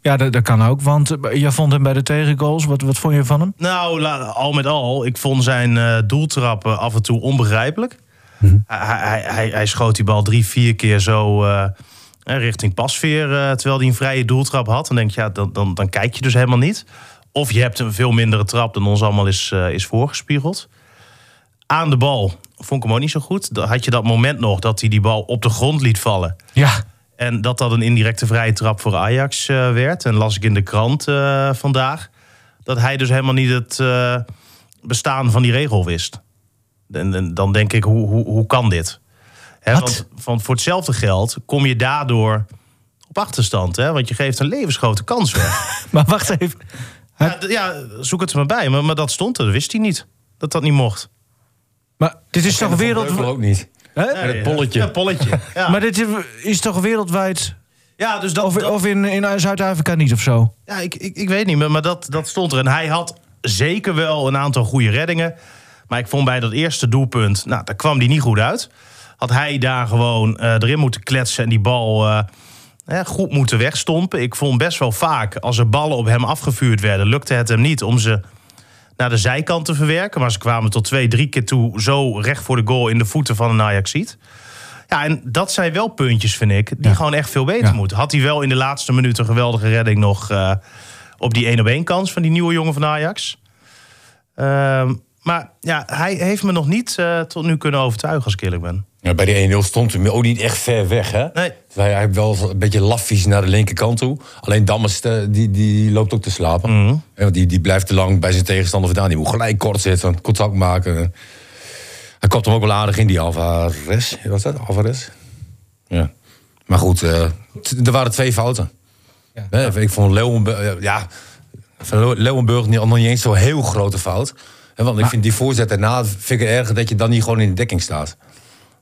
B: Ja, dat, dat kan ook. Want eh, jij vond hem bij de tegengoals. Wat, wat vond je van hem?
C: Nou, al met al, ik vond zijn doeltrappen af en toe onbegrijpelijk. Hij, hij, hij, hij schoot die bal drie, vier keer zo eh, eh, richting pasveer, eh, terwijl hij een vrije doeltrap had. Dan denk je, ja, dan, dan, dan kijk je dus helemaal niet. Of je hebt een veel mindere trap dan ons allemaal is, is voorgespiegeld. Aan de bal vond ik hem ook niet zo goed. Dan had je dat moment nog dat hij die bal op de grond liet vallen.
B: Ja.
C: En dat dat een indirecte vrije trap voor Ajax werd. En las ik in de krant vandaag. Dat hij dus helemaal niet het bestaan van die regel wist. En, en dan denk ik, hoe, hoe, hoe kan dit? Hè, want van, voor hetzelfde geld kom je daardoor op achterstand. Hè? Want je geeft een levensgrote kans weg. [LAUGHS]
B: Maar wacht even.
C: ja, ja, zoek het er maar bij. Maar, maar dat stond er, dat wist hij niet. Dat dat niet mocht.
B: Maar dit is toch wereld...
D: ook niet.
B: Hè?
D: Met het polletje.
C: Ja, polletje. Ja,
B: Maar dit is toch wereldwijd...
C: ja dus dat,
B: Of,
C: dat-
B: of in, in Zuid-Afrika niet of zo?
C: Ja, ik, ik, ik weet niet, maar, maar dat, dat stond er. En hij had zeker wel een aantal goede reddingen. Maar ik vond bij dat eerste doelpunt, nou, daar kwam die niet goed uit. Had hij daar gewoon eh, erin moeten kletsen en die bal eh, eh, goed moeten wegstompen. Ik vond best wel vaak, als er ballen op hem afgevuurd werden, lukte het hem niet om ze naar de zijkant te verwerken. Maar ze kwamen tot twee, drie keer toe zo recht voor de goal in de voeten van een Ajaxiet. Ja, en dat zijn wel puntjes, vind ik, die
B: Ja.
C: gewoon echt veel beter
B: Ja.
C: moeten. Had hij wel in de laatste minuut een geweldige redding nog op die 1 op 1 kans van die nieuwe jongen van Ajax. Ehm, maar ja, hij heeft me nog niet eh, tot nu kunnen overtuigen, als ik eerlijk ben.
D: Ja, bij die 1-0 stond hij ook niet echt ver weg, hè?
C: Nee.
D: Hij, hij heeft wel een beetje laffies naar de linkerkant toe. Alleen Dammers, eh, die, die loopt ook te slapen. Ja, want die, die blijft te lang bij zijn tegenstander vandaan. Die moet gelijk kort zitten, contact maken. Hij kopt hem ook wel aardig in, die Alvarez. Was dat? Alvarez? Ja. Maar goed, eh, er waren twee fouten.
B: Ja.
D: Hè, Ik vond Leeuwenburg... Ja, van Leeuwenburg niet, nog niet eens zo'n heel grote fout. Want ik vind die voorzet daarna vind ik het erger dat je dan niet gewoon in de dekking staat.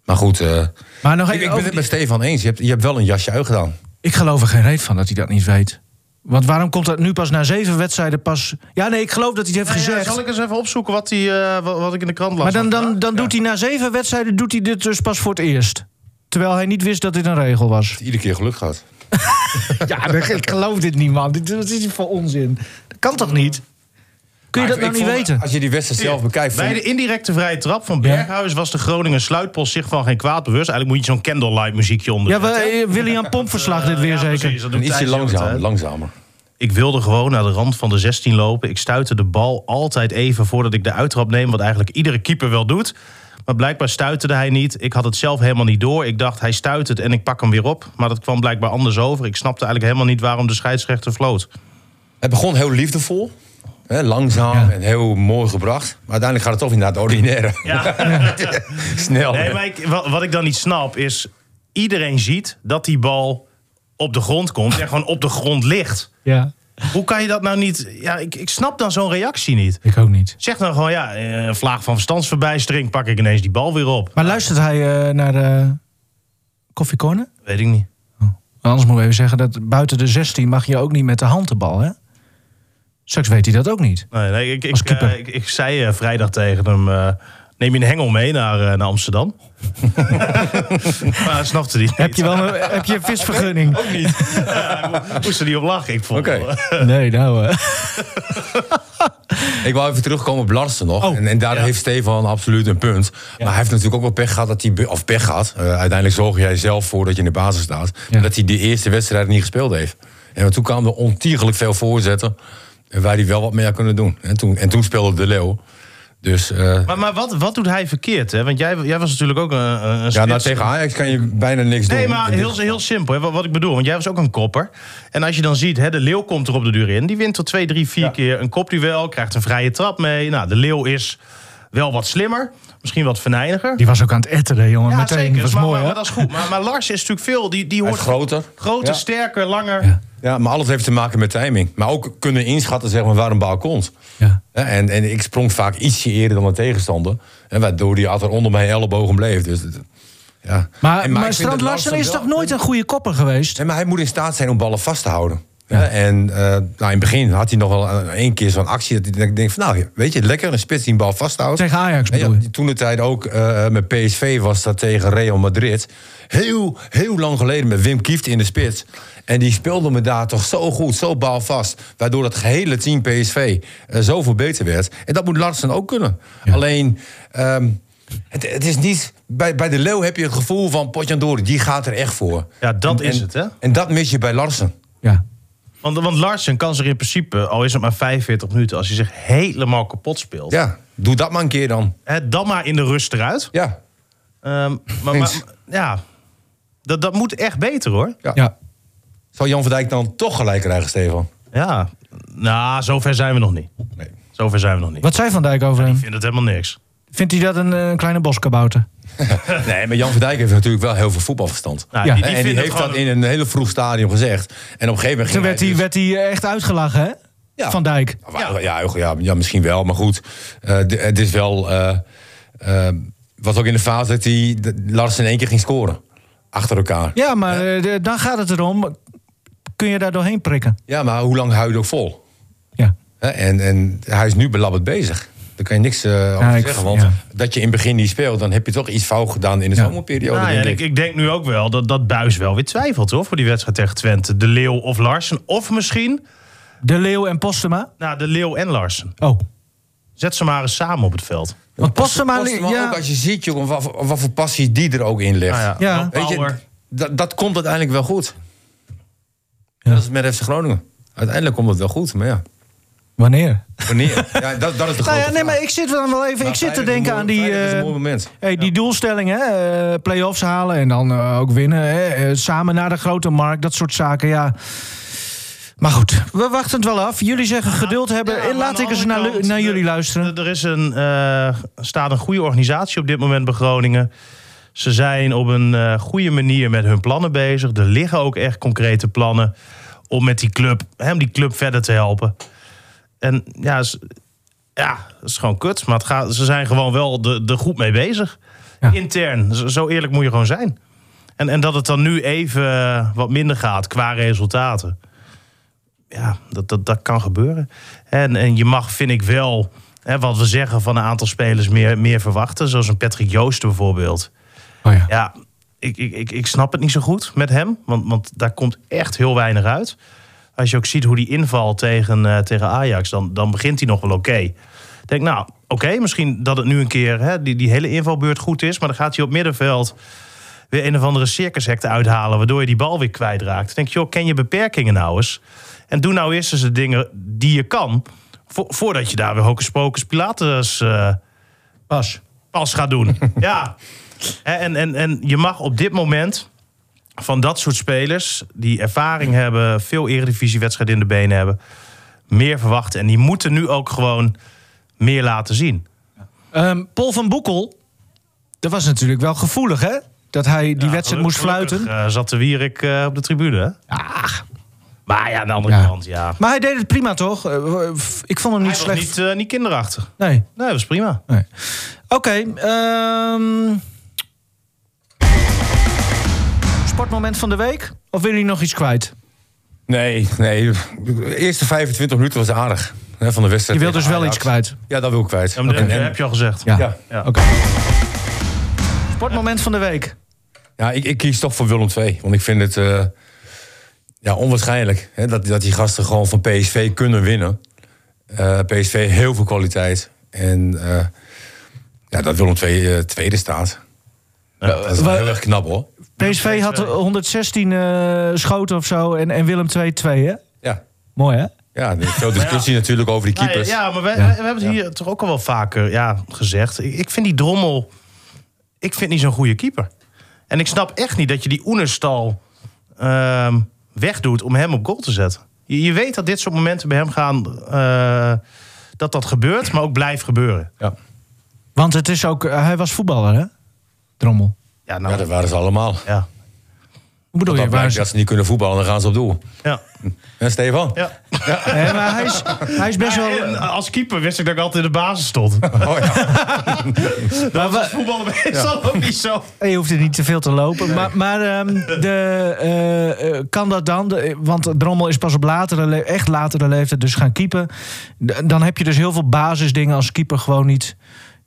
D: Maar goed, eh,
B: Maar nog
D: ik,
B: even
D: ik ben het met Stefan eens. Je hebt, je hebt wel een jasje uitgedaan.
B: Ik geloof er geen reet van dat hij dat niet weet. Want waarom komt dat nu pas na zeven wedstrijden pas... Ja, nee, ik geloof dat hij het heeft
C: Ja,
B: gezegd.
C: zal ik eens even opzoeken wat, hij, eh, wat, wat ik in de krant las?
B: maar dan, dan, dan
C: Ja.
B: doet hij na zeven wedstrijden doet hij dit dus pas voor het eerst. Terwijl hij niet wist dat dit een regel was.
D: Iedere keer geluk gehad. [LAUGHS]
B: Ja, ik geloof dit niet, man. Dit, wat is dit voor onzin? Dat kan toch niet? Kun je dat nou niet
D: vond-
B: weten?
D: Als je die wedstrijd zelf bekijkt...
C: Bij de indirecte vrije trap van Berghuis was de Groningen sluitpost zich van geen kwaad bewust. Eigenlijk moet je zo'n candlelight muziekje onder.
B: Ja, we, eh, William Pomp verslag dit weer zeker.
D: En ietsje langzamer, langzamer.
C: Ik wilde gewoon naar de rand van de 16 lopen. Ik stuitte de bal altijd even voordat ik de uittrap neem. Wat eigenlijk iedere keeper wel doet. Maar blijkbaar stuiterde hij niet. Ik had het zelf helemaal niet door. Ik dacht, hij stuit het en ik pak hem weer op. Maar dat kwam blijkbaar anders over. Ik snapte eigenlijk helemaal niet waarom de scheidsrechter floot.
D: Het begon heel liefdevol. Hè, langzaam
B: Ja.
D: en heel mooi gebracht. Maar uiteindelijk gaat het toch het ordinaire. [LAUGHS] Snel.
C: Nee, maar ik, wat, wat ik dan niet snap is... iedereen ziet dat die bal op de grond komt... en gewoon op de grond ligt.
B: Ja,
C: Hoe kan je dat nou niet... Ja, ik, ik snap dan zo'n reactie niet.
B: ik ook niet.
C: Zeg dan gewoon, ja, eh, een vlaag van verstandsverbijstering... pak ik ineens die bal weer op.
B: Maar luistert hij eh, naar de Coffee Corner?
C: Weet ik niet.
B: Anders moeten we even zeggen dat buiten de 16 mag je ook niet met de hand de bal, hè? Straks weet hij dat ook niet.
C: Nee, nee, ik,
B: Als
C: ik, eh, ik, ik zei eh, vrijdag tegen hem... eh, neem je een hengel mee naar, eh, naar Amsterdam? [LAUGHS] maar hij snapte die niet.
B: Heb je wel een, heb je een visvergunning? [LAUGHS]
C: Ook niet. Moest er niet op lachen. Ik vond
D: Oké. [LAUGHS]
B: Nee, nou. eh.
D: Ik wou even terugkomen op Larsen nog.
B: Oh,
D: en, en daar
C: ja.
D: heeft Stefan absoluut een punt. Maar hij heeft natuurlijk ook wel pech gehad dat hij... Of pech gehad. Eh, uiteindelijk zorg jij zelf voor dat je in de basis staat.
B: Ja.
D: Dat hij de eerste wedstrijd niet gespeeld heeft. En toen kwamen er ontiegelijk veel voorzetten. Eh, Waar hij wel wat mee had kunnen doen. En toen, en toen speelde De Leeuw. Dus eh,
C: Maar, maar wat, wat doet hij verkeerd? Hè? Want jij, jij was natuurlijk ook een, een
D: ja, nou, tegen Ajax kan je bijna niks doen.
C: Nee, maar heel, heel simpel. Hè? Wat, wat ik bedoel, want jij was ook een kopper. En als je dan ziet, hè, de leeuw komt er op de deur in. Die wint tot twee, drie, vier keer een kopduel. Krijgt een vrije trap mee. Nou, de leeuw is wel wat slimmer. Misschien wat venijniger.
B: Die was ook aan het etteren, jongen.
C: Ja,
B: Meteen.
C: zeker.
B: was
C: maar,
B: mooi,
C: maar,
B: hè?
C: maar dat is goed. Maar, maar Lars is natuurlijk veel. Die, die
D: Hij
C: hoort
D: is groter.
C: groter,
D: Ja.
C: sterker, langer.
B: Ja.
D: Maar alles heeft te maken met timing. Maar ook kunnen inschatten zeg maar, waar een bal komt.
B: Ja.
D: En, en ik sprong vaak ietsje eerder dan de tegenstander. En waardoor die altijd onder mijn ellebogen bleef. Dus, het- ja.
B: Maar,
D: En-
B: maar, Strand Larsen is toch nooit een goede kopper geweest?
D: Nee, maar hij moet in staat zijn om ballen vast te houden. Ja. En eh, nou, in het begin had hij nog wel een- één keer zo'n actie... dat hij denkt van, nou, weet je, lekker een spits die een bal vasthoudt.
B: Tegen Ajax
D: En
B: bedoel
D: ja, toen de tijd ook eh, met PSV was dat tegen Real Madrid. Heel, heel lang geleden met Wim Kieft in de spits. En die speelde me daar toch zo goed, zo balvast. Waardoor het gehele team PSV eh, zoveel beter werd. En dat moet Larsen ook kunnen. Alleen, ehm, het, het is niet... Bij, bij de Leeuw heb je het gevoel van Potjandori, die gaat er echt voor.
C: Ja, dat
D: En-
C: is
D: en-
C: het, hè?
D: En dat mis je bij Larsen.
B: Ja.
C: Want, want Larsen kan zich in principe, al is het maar 45 minuten... als hij zich helemaal kapot speelt...
D: Ja, doe dat maar een keer dan.
C: Hè, dan maar in de rust eruit.
D: Ja,
C: Ehm, maar, ja, dat, dat moet echt beter, hoor.
D: ja.
B: ja.
D: Zal Jan van Dijk dan toch gelijk krijgen, Stefan?
C: Ja, nou, zover zijn we nog niet.
D: Nee.
C: Zover zijn we nog niet.
B: Wat zei Van Dijk over
C: Ik
B: hem?
C: vind het helemaal niks.
B: Vindt hij dat een eh, kleine boskabouter? [LAUGHS]
D: Nee, maar Jan van Dijk heeft natuurlijk wel heel veel voetbalverstand.
C: Nou,
B: Ja.
C: die,
D: en
C: die
D: heeft dat in een hele vroeg stadium gezegd. En op een gegeven moment
B: Toen
D: ging
B: werd hij,
D: dus-
B: werd hij echt uitgelachen, hè?
D: Ja.
B: Van Dijk.
D: Ja, ja, ja, ja, misschien wel, maar goed. eh, het is wel... eh eh, was ook in de fase dat hij Lars in één keer ging scoren. Achter elkaar.
B: Ja, maar eh, de- dan gaat het erom. Kun je daar doorheen prikken?
D: Ja, maar hoe lang hou je het ook vol?
B: Ja.
D: Hè, En, en hij is nu belabberd bezig. Daar kan je niks eh, over
B: Ja,
D: zeggen. Want
B: ja.
D: dat je in het begin niet speelt... dan heb je toch iets fout gedaan in de
B: Ja.
D: zomerperiode.
C: Nou ja,
D: denk
C: en ik, ik denk nu ook wel dat, dat Buis wel weer twijfelt hoor, voor die wedstrijd tegen Twente. De Leeuw of Larsen. Of misschien
B: De Leeuw en Postema.
C: nou, de Leeuw en Larsen.
B: Oh.
C: Zet ze maar eens samen op het veld.
B: Want Postema...
D: Postema
B: ja,
D: ook als je ziet, jongen, wat, voor- wat voor passie die er ook in ligt.
C: Nou ja,
D: Weet je, dat, dat komt uiteindelijk wel goed.
B: Ja.
D: Dat is met FC Groningen. Uiteindelijk komt het wel goed, maar ja.
B: Wanneer?
D: Wanneer? ja, dat, dat is de grote [LAUGHS]
B: Nou ja, nee,
D: vraag.
B: maar ik zit dan wel even... Ik zit te denken aan die...
D: vrijdag is een
B: eh,
D: mooi moment.
B: Hey, die doelstelling, hè? eh, play-offs halen en dan eh, ook winnen. Hè? eh, samen naar de grote markt, dat soort zaken, ja. Maar goed, we wachten het wel af. Jullie zeggen geduld hebben.
C: Ja,
B: laat ik eens naar,
C: kant,
B: naar jullie luisteren.
C: Er is een, eh, staat een goede organisatie op dit moment bij Groningen. Ze zijn op een eh, goede manier met hun plannen bezig. Er liggen ook echt concrete plannen om met die club, hè, om die club verder te helpen. En ja, is- ja dat is gewoon kut. Maar het gaat, ze zijn gewoon wel er de goed mee bezig.
B: Ja.
C: Intern. Zo, eerlijk moet je gewoon zijn. En, en dat het dan nu even wat minder gaat qua resultaten. ja, dat, dat, dat kan gebeuren. En, en je mag, vind ik wel, hè, wat we zeggen van een aantal spelers meer, meer verwachten. Zoals een Patrick Joosten bijvoorbeeld.
B: Oh ja.
C: Ja, ik, ik, ik, ik snap het niet zo goed met hem. Want, want daar komt echt heel weinig uit. Als je ook ziet hoe die invalt tegen, eh, tegen Ajax, dan, dan begint hij nog wel oké. Ik denk, nou, oké, misschien dat het nu een keer hè, die, die hele invalbeurt goed is. Maar dan gaat hij op middenveld weer een of andere circushecte uithalen... waardoor je die bal weer kwijtraakt. Denk je, joh, ken je beperkingen nou eens? En doe nou eerst eens de dingen die je kan... vo- voordat je daar weer hocus pocus pilatus eh,
B: Pas.
C: pas gaat doen. [LAUGHS] ja. En, en, en je mag op dit moment van dat soort spelers... die ervaring hebben, veel eredivisiewedstrijden in de benen hebben... meer verwachten. En die moeten nu ook gewoon meer laten zien.
B: Ehm, Paul van Boekel, dat was natuurlijk wel gevoelig, hè? Dat hij die
C: Ja,
B: wedstrijd
C: geluk-
B: moest fluiten.
C: eh, zat de Wierik eh, op de tribune, hè? Maar ja, aan de andere
B: Ja.
C: kant, ja.
B: Maar hij deed het prima, toch? Eh, Ik vond hem niet
C: Hij was
B: slecht.
C: niet, niet kinderachtig.
B: Nee.
C: Nee, dat was prima.
B: nee. Oké. ehm, Sportmoment van de week? Of wil jullie nog iets kwijt?
D: Nee, nee. De eerste 25 minuten was aardig. Hè, van de wedstrijd.
B: Je wilt dus wel
D: Ajax.
B: iets kwijt.
D: Ja, dat wil ik kwijt.
C: Ja, maar dat heb, je- al gezegd.
B: Ja.
D: Ja.
C: Ja.
B: Oké. Sportmoment van de week.
D: Ja, ik, ik kies toch voor Willem II. Want ik vind het eh, ja, onwaarschijnlijk hè, dat, dat die gasten gewoon van PSV kunnen winnen. Eh, PSV heel veel kwaliteit. En eh, ja, dat Willem II tweede staat. dat is wel heel erg knap hoor.
B: PSV had 116 eh, schoten of zo en, en Willem 2 2, hè?
D: Ja,
B: Mooi, hè?
D: ja er is veel discussie natuurlijk over die
C: Nou,
D: keepers.
C: ja, maar
B: Ja.
C: wij hebben het hier toch ook al wel vaker ja, gezegd. Ik, ik vind die Drommel... Ik vind niet zo'n goede keeper. En ik snap echt niet dat je die Oenerstal ehm, wegdoet om hem op goal te zetten. Je, je weet dat dit soort momenten bij hem gaan... eh, dat dat gebeurt, maar ook blijft gebeuren.
D: Ja.
B: Want het is ook, eh, hij was voetballer, hè? Drommel.
C: Ja, nou,
D: Ja, dat waren ze allemaal.
C: ja.
B: Hoe bedoel je? Waar is,
D: dat ze niet kunnen voetballen, dan gaan ze op doel.
C: ja.
D: Ja, Stefan?
C: ja. [LAUGHS]
B: nee, maar hij is, hij is best wel...
C: En als keeper wist ik dat ik altijd in de basis stond.
D: Oh, ja. [LAUGHS]
C: Dat was voetballen meestal ook niet zo.
B: Je hoeft er niet te veel te lopen. Maar, maar ehm, de, eh, eh, kan dat dan? De- want Drommel is pas op latere, echt latere leeftijd dus gaan keepen. D- Dan heb je dus heel veel basisdingen als keeper gewoon niet,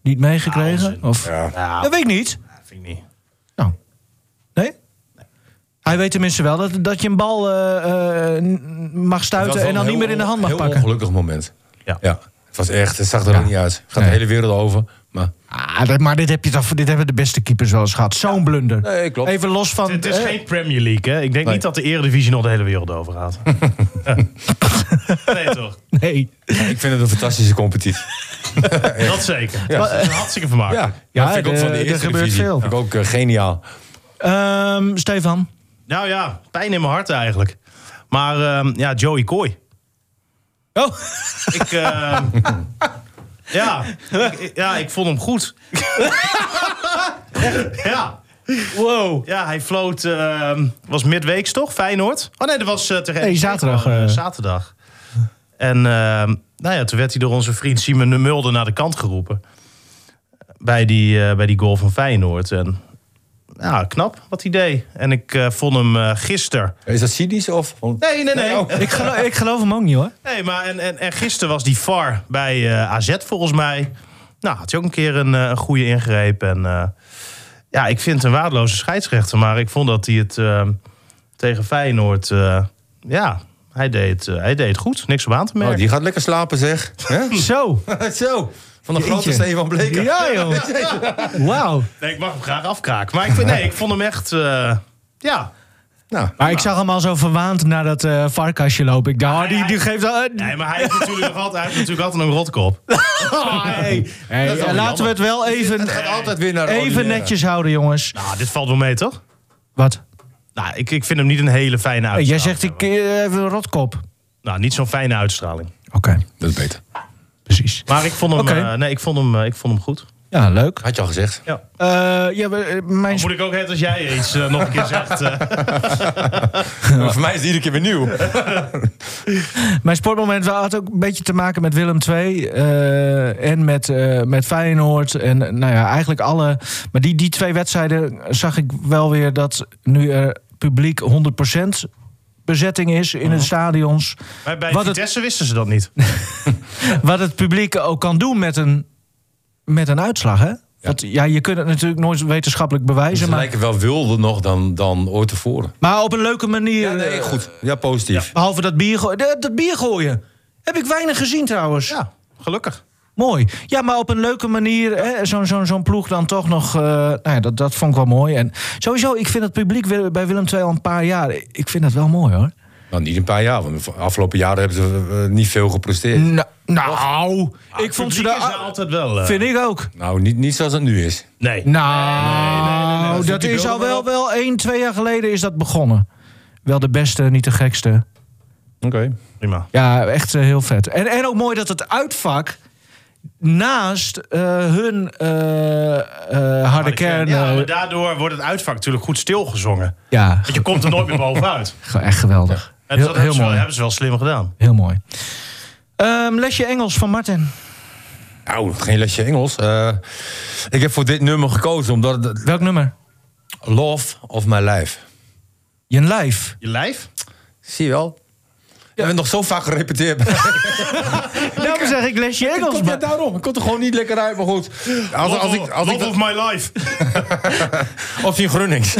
B: niet meegekregen? Of,
D: Ja.
C: Ja,
B: Dat weet ik niet.
C: vind ik niet.
B: Nou, nee? Hij weet tenminste wel dat, dat je een bal eh, eh, mag
D: Het
B: stuiten en dan
D: een
B: niet meer in de hand mag
D: Heel
B: pakken.
D: ongelukkig moment.
C: Ja.
D: Ja. Het was echt, het zag er
B: Ja.
D: ook niet uit. Het gaat
B: Nee.
D: de hele wereld over. Maar
B: Ah, dat- maar dit, heb je toch, dit hebben de beste keepers wel eens gehad. Zo'n blunder.
D: Nee, klopt.
B: Even los van...
C: Het is
B: eh,
C: geen Premier League, hè? Ik denk
D: Nee.
C: niet dat de Eredivisie nog de hele wereld over gaat. [LAUGHS] nee, toch?
B: Nee.
D: ik vind het een fantastische competitie. [LAUGHS]
C: Dat zeker. Dat is hartstikke vermakelijk.
D: Ja,
B: Ja,
D: ja vind ik ook van de
B: er
D: eerste
B: gebeurt veel.
D: Vind ik ook geniaal.
B: Ehm, Stefan?
C: Nou ja, pijn in mijn hart eigenlijk. Maar ehm, ja, Joey Kooi.
B: Oh,
C: Ik, ehm, [LAUGHS] ja, ik, ja, ik vond hem goed. [LAUGHS] ja.
B: wow.
C: Ja, hij floot, ehm, was midweeks toch, Feyenoord? Oh nee, dat was uh,
B: Nee, zaterdag,
C: eh,
B: eh.
C: zaterdag. En nou ja, toen werd hij door onze vriend Simon de Mulder naar de kant geroepen. Bij die, bij die goal van Feyenoord. En ja, knap wat hij deed. En ik eh, vond hem eh gisteren...
D: Is dat cynisch of?
C: Nee, nee, nee.
D: oh.
B: Ik geloof, ik geloof hem ook niet hoor.
C: Nee, maar en, en, en gisteren was die VAR bij eh, AZ volgens mij. Nou, had hij ook een keer een, eh, een goede ingreep. En eh, ja, ik vind het een waardeloze scheidsrechter. Maar ik vond dat hij het tegen Feyenoord... eh, ja, hij deed, hij deed het goed. Niks op aan te
D: Oh,
C: merken.
D: die gaat lekker slapen zeg. [LAUGHS]
B: Zo. [LAUGHS]
D: Zo, van de grote
B: Jeetje.
D: Stefan Bleker.
B: Ja [LAUGHS] joh. Wauw.
C: Nee, ik mag hem graag afkraken. Maar ik, vind, nee, ik vond hem echt... eh, ja,
D: Nou,
B: Maar ik zag hem al zo verwaand naar dat eh varkastje lopen. Ik dacht, oh, die, die geeft... al-
C: nee, maar hij heeft natuurlijk, nog altijd, hij heeft natuurlijk altijd een rotkop.
B: Oh, [LAUGHS] hey. Laten we het wel even,
D: het gaat altijd weer naar de
B: even
D: ordinaire.
B: netjes houden, jongens.
C: Nou, dit valt wel mee, toch?
B: Wat?
C: Nou, ik, ik vind hem niet een hele fijne uitstraling.
B: jij zegt, ik eh, even een rotkop.
C: Nou, niet zo'n fijne uitstraling.
B: Oké,
D: Dat is beter.
B: Precies.
C: Maar ik vond hem,
B: Oké.
C: eh, nee, ik vond hem, eh, ik vond hem goed.
B: Ja, leuk.
D: Had je al gezegd.
C: Ja.
B: Eh, ja, we- eh, mijn,
C: Dan moet ik ook net als jij iets eh, nog een keer zegt. eh. [LAUGHS]
D: Maar voor mij is het iedere keer weer nieuw. [LAUGHS]
B: Mijn sportmoment wel- had ook een beetje te maken met Willem II. eh, en met, eh, met Feyenoord. En eh, nou ja, eigenlijk alle. Maar die, die twee wedstrijden zag ik wel weer dat nu er publiek 100% bezetting is in de stadions.
C: Bij, bij
B: Wat het-
C: Vitesse wisten ze dat niet. [LAUGHS]
B: Wat het publiek ook kan doen met een, met een uitslag, hè? Want, ja, je kunt het natuurlijk nooit wetenschappelijk bewijzen.
D: Ze
B: Maar,
D: lijken wel wilder nog dan, dan ooit tevoren.
B: maar op een leuke manier.
D: Ja, nee,
B: eh,
D: goed. Ja, positief.
B: Behalve dat bier, dat bier gooien. Heb ik weinig gezien trouwens.
C: Ja, gelukkig.
B: Mooi. Ja, maar op een leuke manier. hè, Zo'n zo'n zo'n ploeg dan toch nog. eh, nou ja, dat, dat vond ik wel mooi. En sowieso, ik vind het publiek bij Willem II al een paar jaar. Ik vind dat wel mooi hoor.
D: Nou, niet een paar jaar, want de afgelopen jaren hebben ze eh, niet veel gepresteerd.
B: Nou, nou ik vond ze daar.
C: altijd wel. eh,
B: Vind ik ook.
D: Nou, niet, niet zoals het nu is.
C: Nee.
B: Nou,
C: dat
B: dat
C: die
B: is al wel,
C: wel.
B: één, twee jaar geleden is dat begonnen. Wel de beste, niet de gekste.
D: Oké.
C: Prima.
B: Ja, echt heel vet. En, en ook mooi dat het uitvak naast eh, hun eh, eh, harde kern...
C: Ja, maar daardoor wordt het uitvak natuurlijk goed stilgezongen.
B: ja,
C: Want je komt er nooit meer bovenuit. [LAUGHS]
B: echt geweldig.
C: En
B: Heel,
C: dat
B: heel
C: hebben, ze wel,
B: mooi.
C: hebben ze wel slim gedaan.
B: Heel mooi. Ehm, lesje Engels van Martin.
D: Nou, geen lesje Engels. Eh, ik heb voor dit nummer gekozen omdat het
B: Welk nummer?
D: Love of My Life.
B: Je lijf.
C: Je lijf?
D: Zie je wel? We hebben nog zo vaak gerepeteerd. [LAUGHS] [LAUGHS]
B: Daarom zeg ik lesje Engels.
D: ja, daarom. Ik kom er gewoon niet lekker uit, maar goed. Als, als ik, als ik,
C: Love of my life. [LAUGHS]
D: of die Grunnings.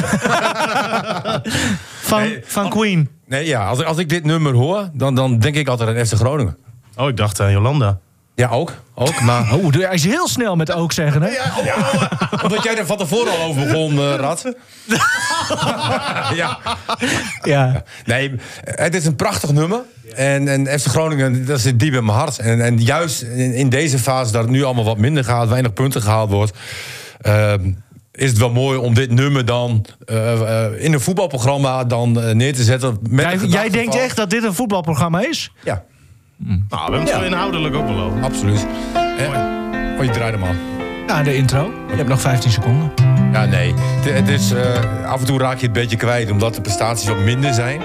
B: van,
D: Nee,
B: van Queen.
D: Nee, ja, als, ik- als ik dit nummer hoor, dan, dan denk ik altijd aan FC Groningen.
C: Oh, ik dacht aan Jolanda.
D: Ja, ook. ook maar... [LAUGHS]
B: Oh, hij is heel snel met ook zeggen, hè? [LAUGHS]
D: Omdat jij er van tevoren al over begon, eh, Rad. [LAUGHS] ja.
B: Ja.
D: Nee, het is een prachtig nummer. En, en FC Groningen, dat zit diep in mijn hart. En, en juist in, in deze fase, dat het nu allemaal wat minder gaat... weinig punten gehaald wordt... ehm, is het wel mooi om dit nummer dan eh, eh, in een voetbalprogramma dan neer te zetten. Met
B: Jij, denkt
D: van-
B: echt dat dit een voetbalprogramma is?
D: Ja,
C: Nou, we hebben het
D: Ja.
C: zo inhoudelijk ook wel over.
D: absoluut. Eh, oh, je draait hem aan.
B: Ja, de intro. Je hebt nog 15 seconden.
D: Ja, nee. Het, het is, eh, af en toe raak je het een beetje kwijt, omdat de prestaties wat minder zijn.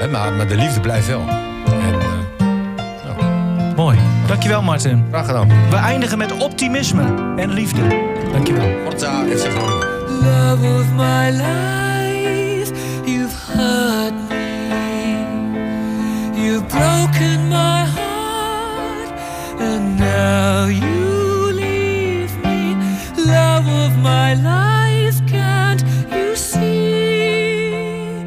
D: Hè, maar, maar de liefde blijft wel. En, eh,
B: Mooi. Dankjewel, Martin.
D: graag gedaan.
B: We eindigen met optimisme en liefde. Dankjewel.
D: Forza FC Groningen.
E: love of my life. You've hurt me. You've broken my. And now you leave me. Love of my life. Can't you see?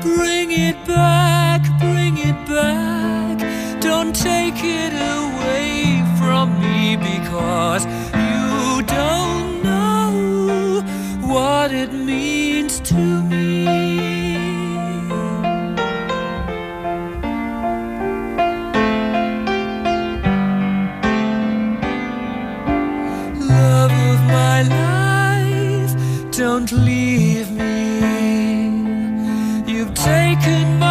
E: Bring it back, bring it back. Don't take it away from me because you don't know what it means to me. Don't leave me. You've taken